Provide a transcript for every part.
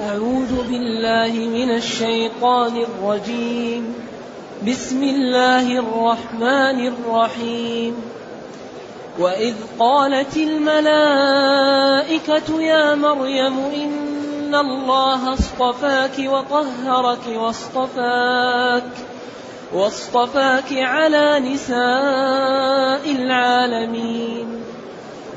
أعوذ بالله من الشيطان الرجيم. بسم الله الرحمن الرحيم. وإذ قالت الملائكة يا مريم إن الله اصطفاك وطهرك واصطفاك واصطفاك على نساء العالمين.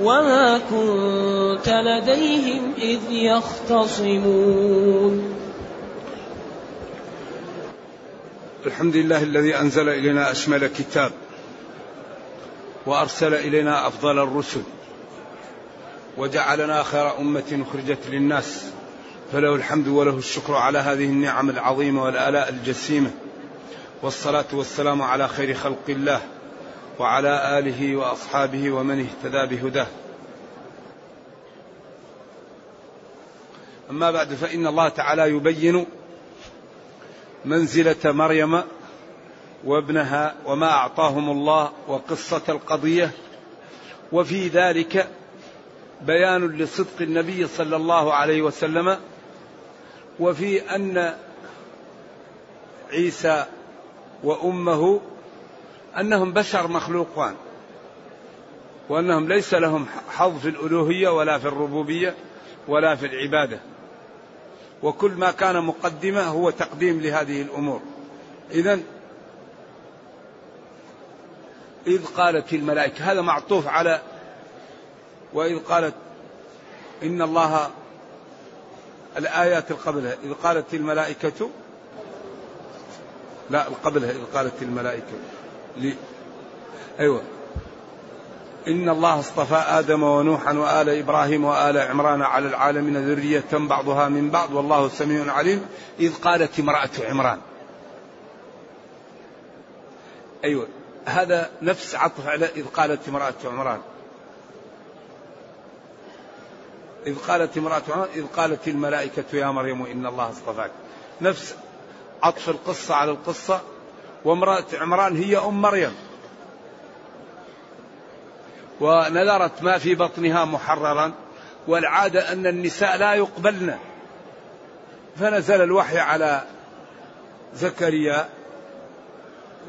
وما كنت لديهم إذ يختصمون الحمد لله الذي أنزل إلينا أشمل كتاب وأرسل إلينا أفضل الرسل وجعلنا خير أمة أخرجت للناس فله الحمد وله الشكر على هذه النعم العظيمة والآلاء الجسيمة والصلاة والسلام على خير خلق الله وعلى آله وأصحابه ومن اهتدى بهداه. أما بعد فإن الله تعالى يبين منزلة مريم وابنها وما أعطاهم الله وقصة القضية وفي ذلك بيان لصدق النبي صلى الله عليه وسلم وفي أن عيسى وأمه أنهم بشر مخلوقان وأنهم ليس لهم حظ في الألوهية ولا في الربوبية ولا في العبادة. وكل ما كان مقدمة هو تقديم لهذه الأمور. إذا إذ قالت الملائكة هذا معطوف على وإذ قالت إن الله الآيات قبلها إذ قالت الملائكة لا قبلها إذ قالت الملائكة. لي. أيوة. إن الله اصطفى آدم ونوحا وآل إبراهيم وآل عمران على العالمين ذرية بعضها من بعض. والله سميع عليم. إذ قالت امرأة عمران. أيوة. هذا نفس عطف على إذ قالت امرأة عمران. إذ قالت امرأة عمران إذ قالت الملائكة يا مريم إن الله اصطفاك. نفس عطف القصة على القصة. وامرأة عمران هي أم مريم. ونذرت ما في بطنها محررا والعادة أن النساء لا يقبلن. فنزل الوحي على زكريا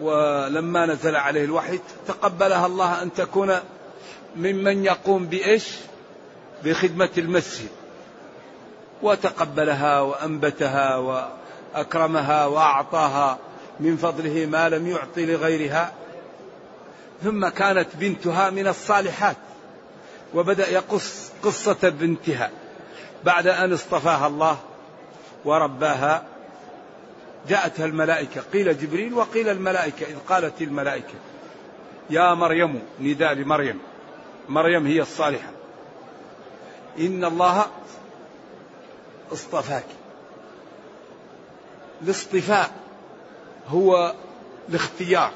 ولما نزل عليه الوحي تقبلها الله أن تكون ممن يقوم بإيش؟ بخدمة المسجد. وتقبلها وأنبتها وأكرمها وأعطاها. من فضله ما لم يعطي لغيرها. ثم كانت بنتها من الصالحات وبدأ يقص قصة بنتها بعد أن اصطفاها الله ورباها. جاءتها الملائكة قيل جبريل وقيل الملائكة إذ قالت الملائكة يا مريم نداء لمريم مريم هي الصالحة. إن الله اصطفاك الاصطفاء هو الاختيار.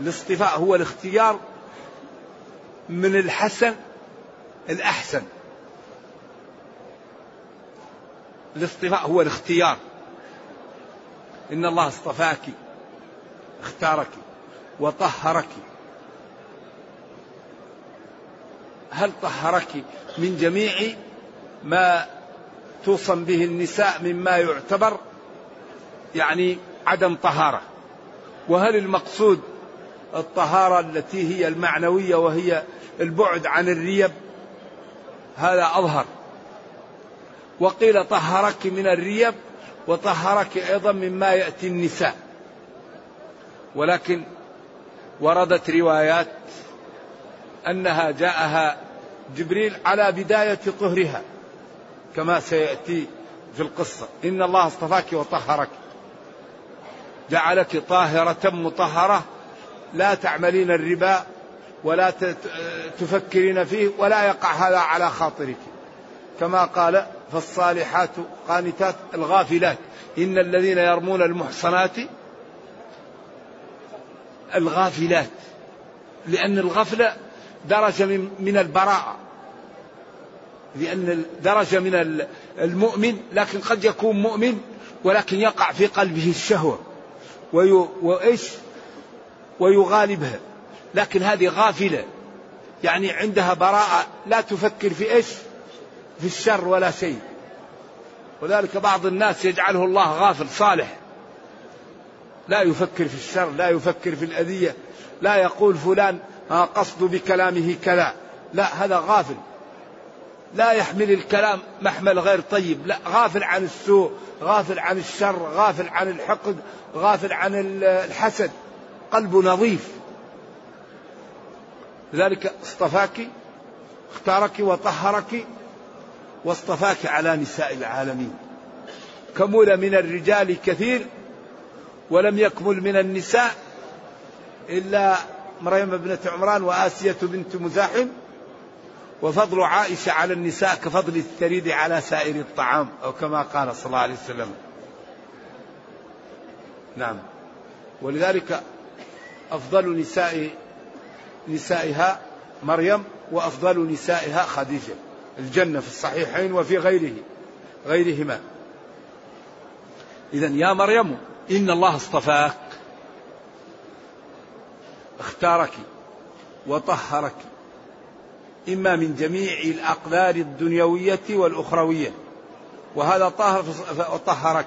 الاصطفاء هو الاختيار من الحسن الأحسن. الاصطفاء هو الاختيار. إن الله اصطفاك اختارك وطهرك. هل طهرك من جميع ما توصم به النساء مما يعتبر؟ يعني عدم طهارة. وهل المقصود الطهارة التي هي المعنوية وهي البعد عن الريب؟ هذا أظهر. وقيل طهرك من الريب وطهرك أيضا مما يأتي النساء. ولكن وردت روايات أنها جاءها جبريل على بداية طهرها كما سيأتي في القصة. إن الله اصطفاك وطهرك. جعلك طاهرة مطهرة. لا تعملين الربا ولا تفكرين فيه ولا يقع هذا على خاطرك. كما قال فالصالحات قانتات الغافلات. إن الذين يرمون المحصنات الغافلات. لأن الغفلة درجة من البراءة. لأن درجة من المؤمن لكن قد يكون مؤمن ولكن يقع في قلبه الشهوة. وإيش؟ ويغالبها. لكن هذه غافلة. يعني عندها براءة لا تفكر في إيش؟ في الشر ولا شيء. وذلك بعض الناس يجعله الله غافل صالح. لا يفكر في الشر لا يفكر في الأذية لا يقول فلان قصد بكلامه كذا. لا هذا غافل. لا يحمل الكلام محمل غير طيب. لا غافل عن السوء غافل عن الشر غافل عن الحقد غافل عن الحسد. قلبه نظيف. لذلك اصطفاك اختارك وطهرك واصطفاك على نساء العالمين. كمل من الرجال كثير ولم يكمل من النساء إلا مريم بنت عمران وآسية بنت مزاحم. وفضل عائشة على النساء كفضل الثريد على سائر الطعام أو كما قال صلى الله عليه وسلم. نعم. ولذلك أفضل نساء نسائها مريم وأفضل نسائها خديجة. الجنة في الصحيحين وفي غيره غيرهما. إذا يا مريم إن الله اصطفاك اختارك وطهرك. إما من جميع الأقدار الدنيوية والأخروية وهذا طهر طهرك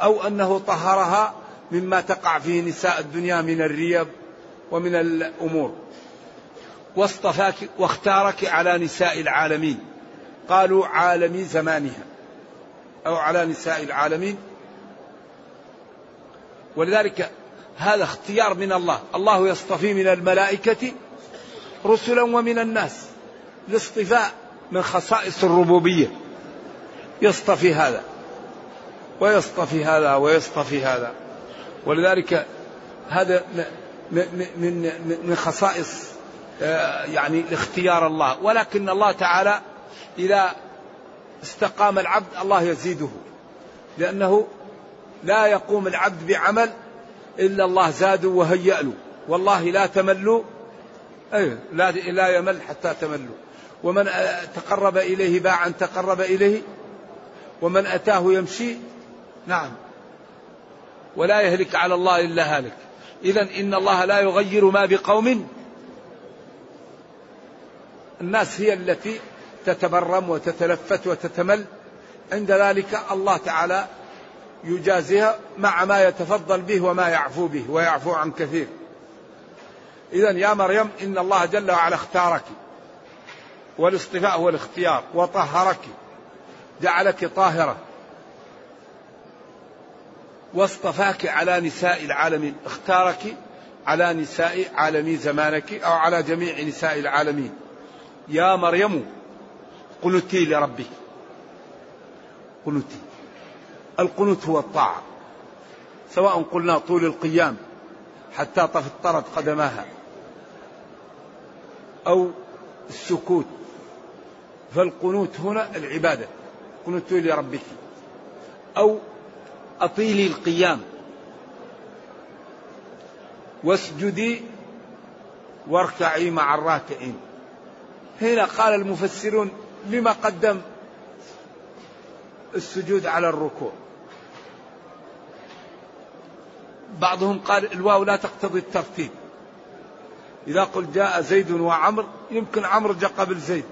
أو أنه طهرها مما تقع فيه نساء الدنيا من الريب ومن الأمور. واصطفاك واختارك على نساء العالمين. قالوا عالمي زمانها أو على نساء العالمين. ولذلك هذا اختيار من الله. الله يصطفي من الملائكة رسلا ومن الناس الاصطفاء من خصائص الربوبية. يصطفي هذا ويصطفي هذا ويصطفي هذا. ولذلك هذا من من خصائص آه، يعني اختيار الله. ولكن الله تعالى إذا استقام العبد الله يزيده لأنه لا يقوم العبد بعمل إلا الله زاده وهيأ له والله لا تملوا أي لا, لا يمل حتى تملوا. ومن تقرب إليه باعا تقرب إليه. ومن أتاه يمشي. نعم. ولا يهلك على الله إلا هالك. إذا إن الله لا يغير ما بقوم. الناس هي التي تتبرم وتتلفت وتتمل. عند ذلك الله تعالى يجازيها مع ما يتفضل به وما يعفو به ويعفو عن كثير. إذا يا مريم إن الله جل وعلا اختارك والاصطفاء هو الاختيار وطهرك جعلك طاهرة واصطفاك على نساء العالمين اختارك على نساء عالمي زمانك أو على جميع نساء العالمين. يا مريم قنتي لربك. قنتي القنوت هو الطاعة سواء قلنا طول القيام حتى تفطرت قدماها. أو السكوت. فالقنوت هنا العبادة. قنوت لربك أو أطيلي القيام. واسجدي واركعي مع الراكعين. هنا قال المفسرون لما قدم السجود على الركوع. بعضهم قال الواو لا تقتضي الترتيب. إذا قلت جاء زيد وعمر يمكن عمر جاء قبل زيد.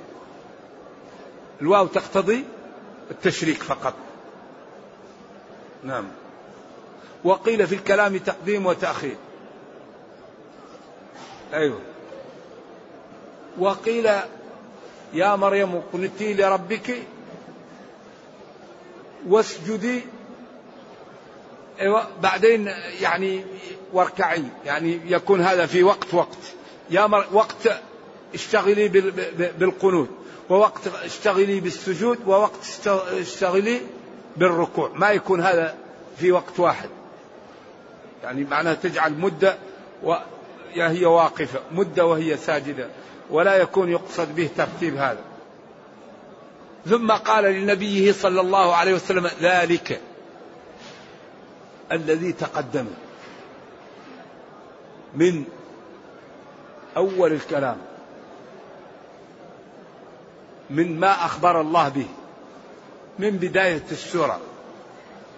الواو تقتضي التشريك فقط. نعم. وقيل في الكلام تقديم وتأخير. أيوه. وقيل يا مريم قنتي لربك واسجدي. أيوة. بعدين يعني واركعي. يعني يكون هذا في وقت وقت. يا مر وقت اشتغلي بالقنوت ووقت اشتغلي بالسجود ووقت اشتغلي بالركوع. ما يكون هذا في وقت واحد. يعني معناها تجعل مدة وهي واقفة مدة وهي ساجدة ولا يكون يقصد به ترتيب هذا. ثم قال لنبيه صلى الله عليه وسلم ذلك الذي تقدم من أول الكلام من ما أخبر الله به من بداية السورة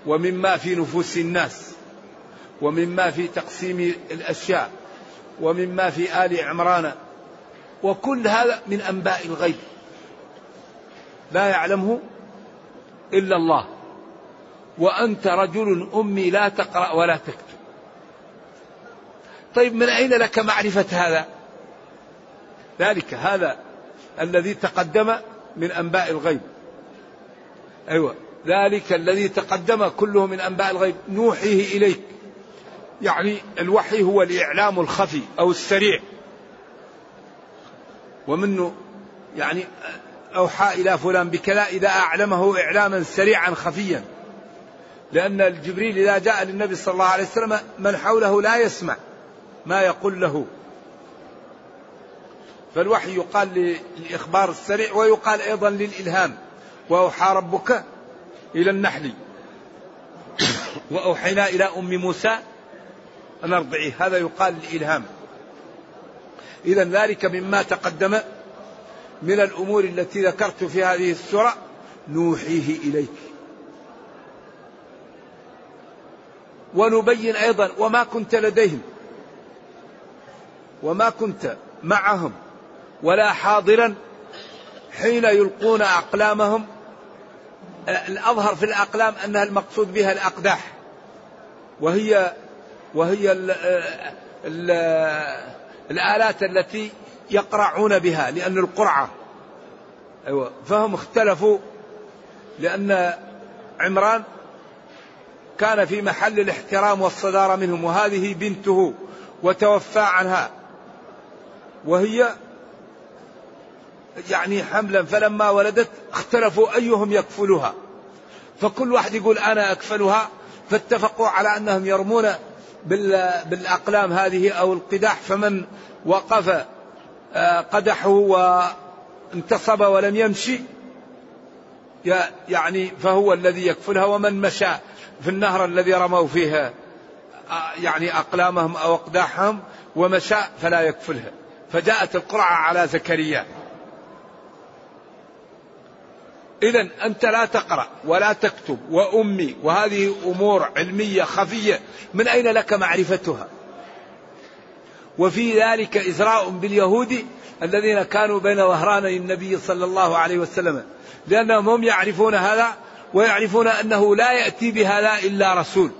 ومما في نفوس الناس ومما في تقسيم الأشياء ومما في آل عمران وكل هذا من أنباء الغيب. لا يعلمه إلا الله. وأنت رجل أمي لا تقرأ ولا تكتب. طيب من أين لك معرفة هذا؟ ذلك هذا الذي تقدم من أنباء الغيب. أيوة. ذلك الذي تقدم كله من أنباء الغيب. نوحيه إليك. يعني الوحي هو الإعلام الخفي أو السريع. ومنه يعني أوحى إلى فلان بكذا إذا أعلمه إعلاما سريعا خفيا. لأن الجبريل إذا جاء للنبي صلى الله عليه وسلم من حوله لا يسمع ما يقول له. فالوحي يقال للإخبار السريع ويقال أيضا للإلهام. وأوحى ربك إلى النحل. وأوحينا إلى أم موسى أن أرضعيه هذا يقال للإلهام. إذا ذلك مما تقدم من الأمور التي ذكرت في هذه السورة. نوحيه إليك. ونبين أيضا وما كنت لديهم. وما كنت معهم. ولا حاضرا حين يلقون أقلامهم. الأظهر في الأقلام أنها المقصود بها الأقداح وهي وهي ال ال الآلات التي يقرعون بها لأن القرعة. أيوة فهم اختلفوا لأن عمران كان في محل الاحترام والصدارة منهم وهذه بنته وتوفى عنها. وهي يعني حملا فلما ولدت اختلفوا أيهم يكفلها. فكل واحد يقول أنا أكفلها فاتفقوا على أنهم يرمون بالأقلام هذه أو القداح فمن وقف آه، قدحه وانتصب ولم يمشي يعني فهو الذي يكفلها ومن مشى في النهر الذي رموا فيه آه، يعني أقلامهم أو أقداحهم ومشى فلا يكفلها. فجاءت القرعة على زكريا. إذا أنت لا تقرأ ولا تكتب وأمي وهذه أمور علمية خفية من أين لك معرفتها؟ وفي ذلك إزراء باليهود الذين كانوا بين ظهراني النبي صلى الله عليه وسلم لأنهم هم يعرفون هذا ويعرفون أنه لا يأتي بهذا إلا رسول.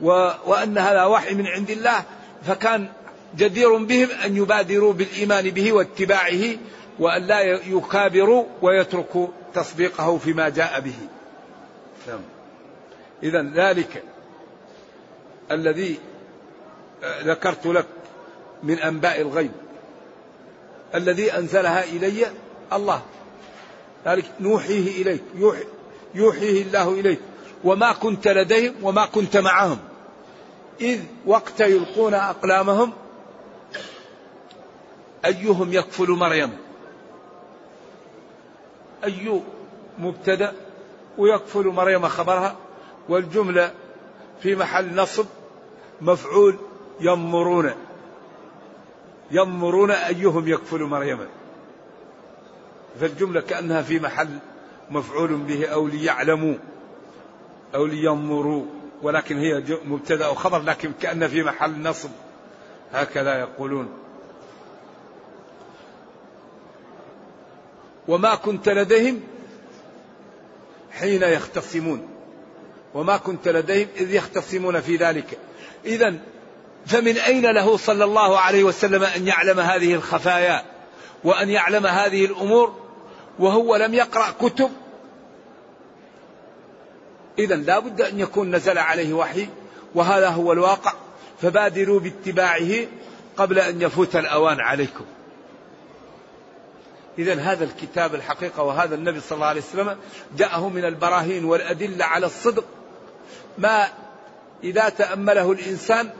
وأن هذا وحي من عند الله فكان جدير بهم أن يبادروا بالإيمان به واتباعه وأن لا يكابروا ويتركوا تصديقه فيما جاء به. نعم. إذا ذلك الذي ذكرت لك من أنباء الغيب. الذي أنزلها إلي الله. ذلك نوحيه إليك يوحي يوحيه الله إليك. وما كنت لديهم وما كنت معهم. إذ وقت يلقون أقلامهم أيهم يكفل مريم؟ أي مبتدأ ويكفل مريم خبرها والجملة في محل نصب مفعول يمرون. يمرون أيهم يكفل مريم. فالجملة كأنها في محل مفعول به أو ليعلموا أو لينظروا ولكن هي مبتدأ أو خبر لكن كأن في محل نصب. هكذا يقولون. وما كنت لديهم حين يختصمون وما كنت لديهم إذ يختصمون في ذلك. إذا فمن أين له صلى الله عليه وسلم أن يعلم هذه الخفايا وأن يعلم هذه الأمور وهو لم يقرأ كتب؟ إذا لا بد أن يكون نزل عليه وحي وهذا هو الواقع. فبادروا باتباعه قبل أن يفوت الأوان عليكم. إذا هذا الكتاب الحقيقة وهذا النبي صلى الله عليه وسلم جاءه من البراهين والأدلة على الصدق. ما إذا تأمله الإنسان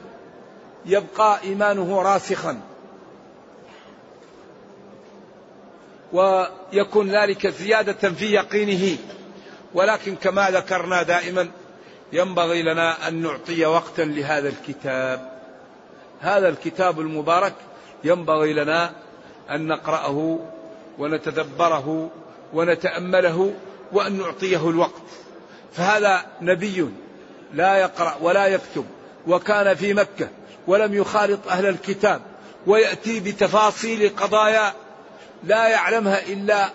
يبقى إيمانه راسخا. ويكون ذلك زيادة في يقينه. ولكن كما ذكرنا دائما ينبغي لنا أن نعطي وقتا لهذا الكتاب. هذا الكتاب المبارك ينبغي لنا أن نقرأه ونتدبره ونتأمله وأن نعطيه الوقت. فهذا نبي لا يقرأ ولا يكتب وكان في مكة ولم يخالط أهل الكتاب ويأتي بتفاصيل قضايا لا يعلمها إلا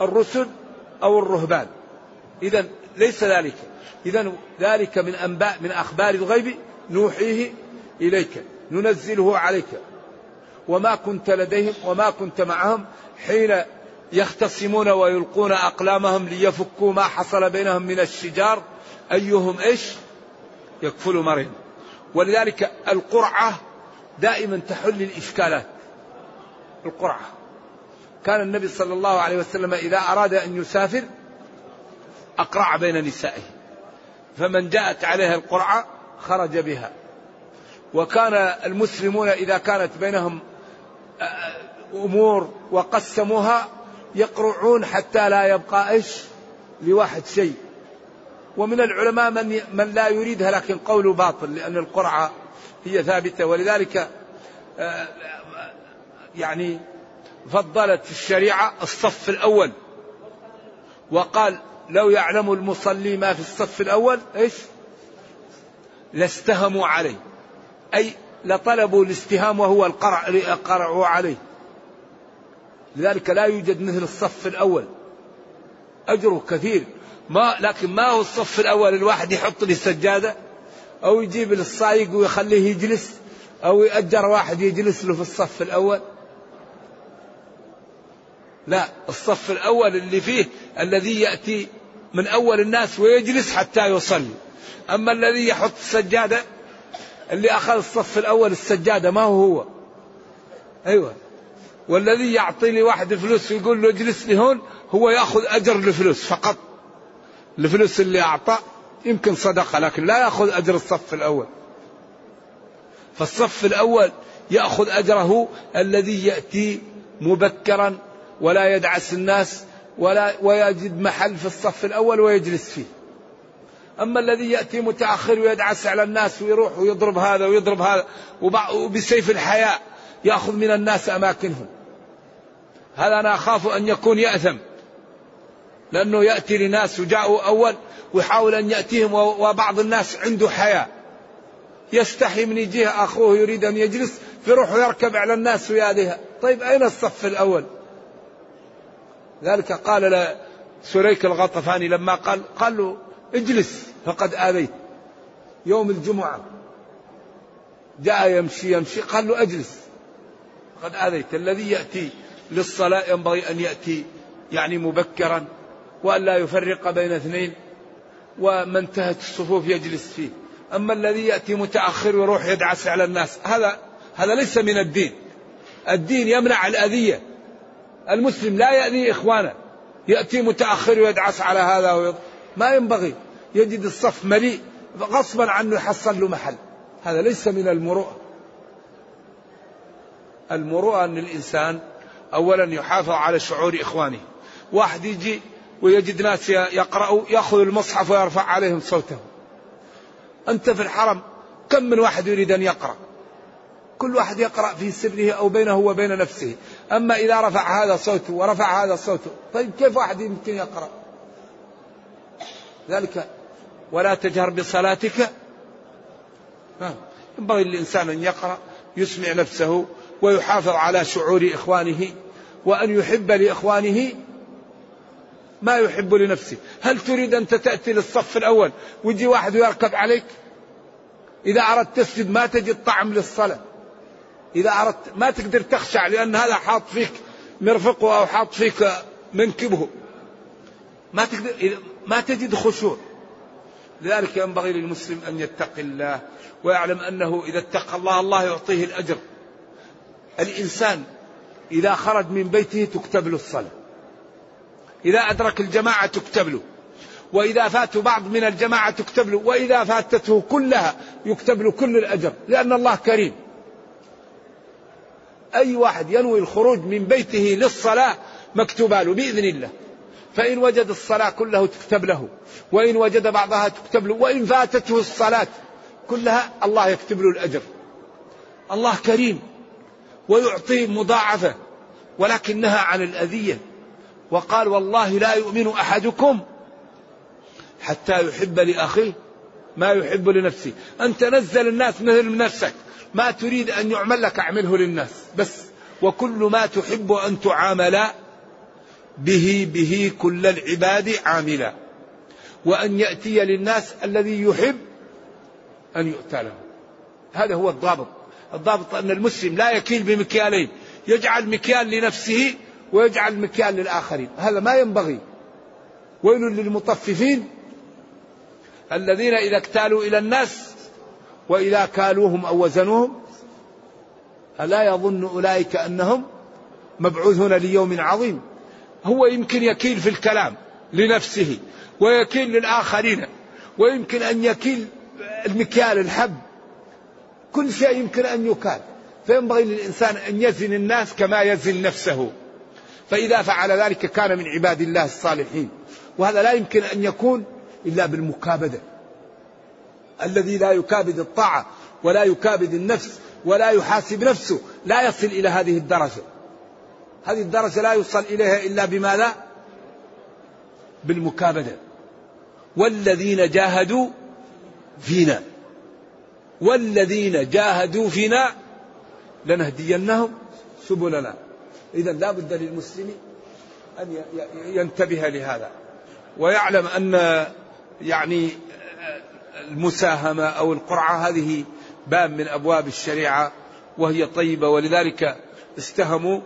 الرسل أو الرهبان. إذا ليس ذلك. إذا ذلك من أنباء من أخبار الغيب نوحيه إليك ننزله عليك. وما كنت لديهم وما كنت معهم حين يختصمون ويلقون أقلامهم ليفكوا ما حصل بينهم من الشجار. أيهم إيش؟ يكفل مريم ولذلك القرعة دائما تحل الإشكالات. القرعة. كان النبي صلى الله عليه وسلم إذا أراد أن يسافر أقرع بين نسائه. فمن جاءت عليها القرعة خرج بها. وكان المسلمون إذا كانت بينهم أمور وقسموها يقرعون حتى لا يبقى إيش لواحد شيء. ومن العلماء من من لا يريدها لكن قوله باطل لأن القرعة هي ثابتة. ولذلك يعني فضلت الشريعة الصف الأول. وقال لو يعلم المصلي ما في الصف الأول إيش؟ لاستهموا عليه. أي لطلبوا الاستهام وهو القرع قرعوا عليه. لذلك لا يوجد مثل الصف الأول. أجره كثير. ما لكن ما هو الصف الأول الواحد يحط لي سجادة أو يجيب للصايق ويخليه يجلس أو يأجر واحد يجلس له في الصف الأول. لا الصف الأول اللي فيه الذي يأتي من أول الناس ويجلس حتى يصلي. أما الذي يحط السجادة اللي أخذ الصف الأول السجادة ما هو هو؟ أيوة. والذي يعطي لي واحد فلوس ويقول له اجلس لي هون هو يأخذ أجر الفلوس فقط. الفلوس اللي أعطى يمكن صدقة لكن لا يأخذ أجر الصف الأول. فالصف الأول يأخذ أجره الذي يأتي مبكرا ولا يدعس الناس ولا ويجد محل في الصف الأول ويجلس فيه. أما الذي يأتي متأخر ويدعس على الناس ويروح ويضرب هذا ويضرب هذا وبسيف الحياء يأخذ من الناس أماكنهم. هذا أنا أخاف أن يكون يأثم؟ لأنه يأتي لناس وجاءوا أول ويحاول أن يأتيهم وبعض الناس عنده حياء. يستحي من يجيه أخوه يريد أن يجلس فيروح يركب على الناس ويادها طيب أين الصف الأول؟ ذلك قال سريك الغطفاني لما قال قال له اجلس فقد آذيت. يوم الجمعة جاء يمشي يمشي قال له اجلس. قد آذيت. الذي يأتي للصلاة ينبغي أن يأتي يعني مبكرا وأن لا يفرق بين اثنين وما انتهت الصفوف يجلس فيه. أما الذي يأتي متأخر ويروح يدعس على الناس هذا هذا ليس من الدين. الدين يمنع الأذية. المسلم لا يأذي إخوانه. يأتي متأخر ويدعس على هذا ويض... ما ينبغي. يجد الصف مليء. غصبا عنه يحصل له محل. هذا ليس من المروءة. المروءة أن الإنسان أولا يحافظ على شعور إخوانه. واحد يجي ويجد ناس يقرأوا يأخذ المصحف ويرفع عليهم صوته. أنت في الحرم كم من واحد يريد أن يقرأ؟ كل واحد يقرأ في سره أو بينه وبين نفسه. أما إذا رفع هذا صوته ورفع هذا صوته طيب كيف واحد يمكن يقرأ؟ ذلك ولا تجهر بصلاتك. ينبغي الإنسان أن يقرأ يسمع نفسه ويحافظ على شعور إخوانه وأن يحب لإخوانه ما يحب لنفسه. هل تريد أنت تأتي للصف الأول ويجي واحد ويركب عليك؟ إذا أردت تسجد ما تجد طعم للصلاة. إذا أردت ما تقدر تخشع لأن هذا حاط فيك مرفقه أو حاط فيك منكبه. ما تقدر ما تجد خشوع. لذلك ينبغي للمسلم أن يتقي الله ويعلم أنه إذا اتقى الله الله يعطيه الأجر. الإنسان إذا خرج من بيته تكتب له الصلاة. إذا أدرك الجماعة تكتب له. وإذا فاته بعض من الجماعة تكتب له. وإذا فاتته كلها يكتب له كل الأجر. لأن الله كريم. أي واحد ينوي الخروج من بيته للصلاة مكتوبة له بإذن الله. فإن وجد الصلاة كله تكتب له وإن وجد بعضها تكتب له وإن فاتته الصلاة كلها الله يكتب له الأجر. الله كريم ويعطي مضاعفة ولكن نهى عن الأذية. وقال والله لا يؤمن أحدكم حتى يحب لأخيه ما يحب لنفسه. أنت نزل الناس مثل نفسك ما تريد أن يعمل لك أعمله للناس بس. وكل ما تحب أن تعامل به به كل العباد عاملا. وأن يأتي للناس الذي يحب أن يؤتى له. هذا هو الضابط. الضابط أن المسلم لا يكيل بمكيالين. يجعل مكيال لنفسه ويجعل مكيال للآخرين. هذا ما ينبغي. ويل للمطففين الذين إذا اكتالوا إلى الناس وإذا كالوهم أو وزنوهم ألا يظن أولئك أنهم مبعوثون ليوم عظيم. هو يمكن يكيل في الكلام لنفسه ويكيل للآخرين ويمكن أن يكيل المكيال الحب. كل شيء يمكن أن يكال. فينبغي للإنسان أن يزن الناس كما يزن نفسه. فإذا فعل ذلك كان من عباد الله الصالحين. وهذا لا يمكن أن يكون إلا بالمكابدة. الذي لا يكابد الطاعة ولا يكابد النفس ولا يحاسب نفسه لا يصل إلى هذه الدرجة. هذه الدرجة لا يوصل إليها إلا بماذا؟ بالمكابدة. والذين جاهدوا فينا. والذين جاهدوا فينا لنهدينهم سبلنا. إذا لا بد للمسلم أن ينتبه لهذا. ويعلم أن يعني المساهمة أو القرعة هذه باب من أبواب الشريعة وهي طيبة. ولذلك استهموا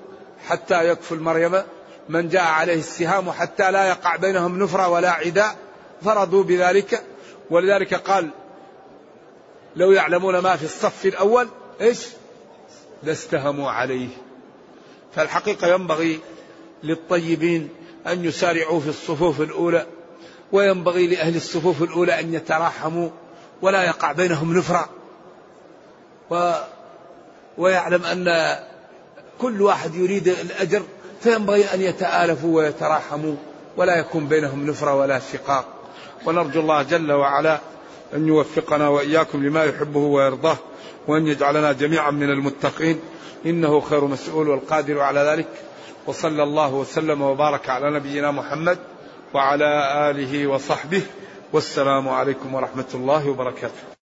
حتى يكفل مريم. من جاء عليه السهام حتى لا يقع بينهم نفرة ولا عداء فرضوا بذلك. ولذلك قال لو يعلمون ما في الصف الأول إيش؟ لاستهموا عليه. فالحقيقة ينبغي للطيبين أن يسارعوا في الصفوف الأولى وينبغي لأهل الصفوف الأولى أن يتراحموا ولا يقع بينهم نفرة. و ويعلم أن كل واحد يريد الأجر فينبغي أن يتآلفوا ويتراحموا ولا يكون بينهم نفرة ولا شقاق. ونرجو الله جل وعلا أن يوفقنا وإياكم لما يحبه ويرضاه وأن يجعلنا جميعا من المتقين. إنه خير مسؤول والقادر على ذلك. وصلى الله وسلم وبارك على نبينا محمد وعلى آله وصحبه. والسلام عليكم ورحمة الله وبركاته.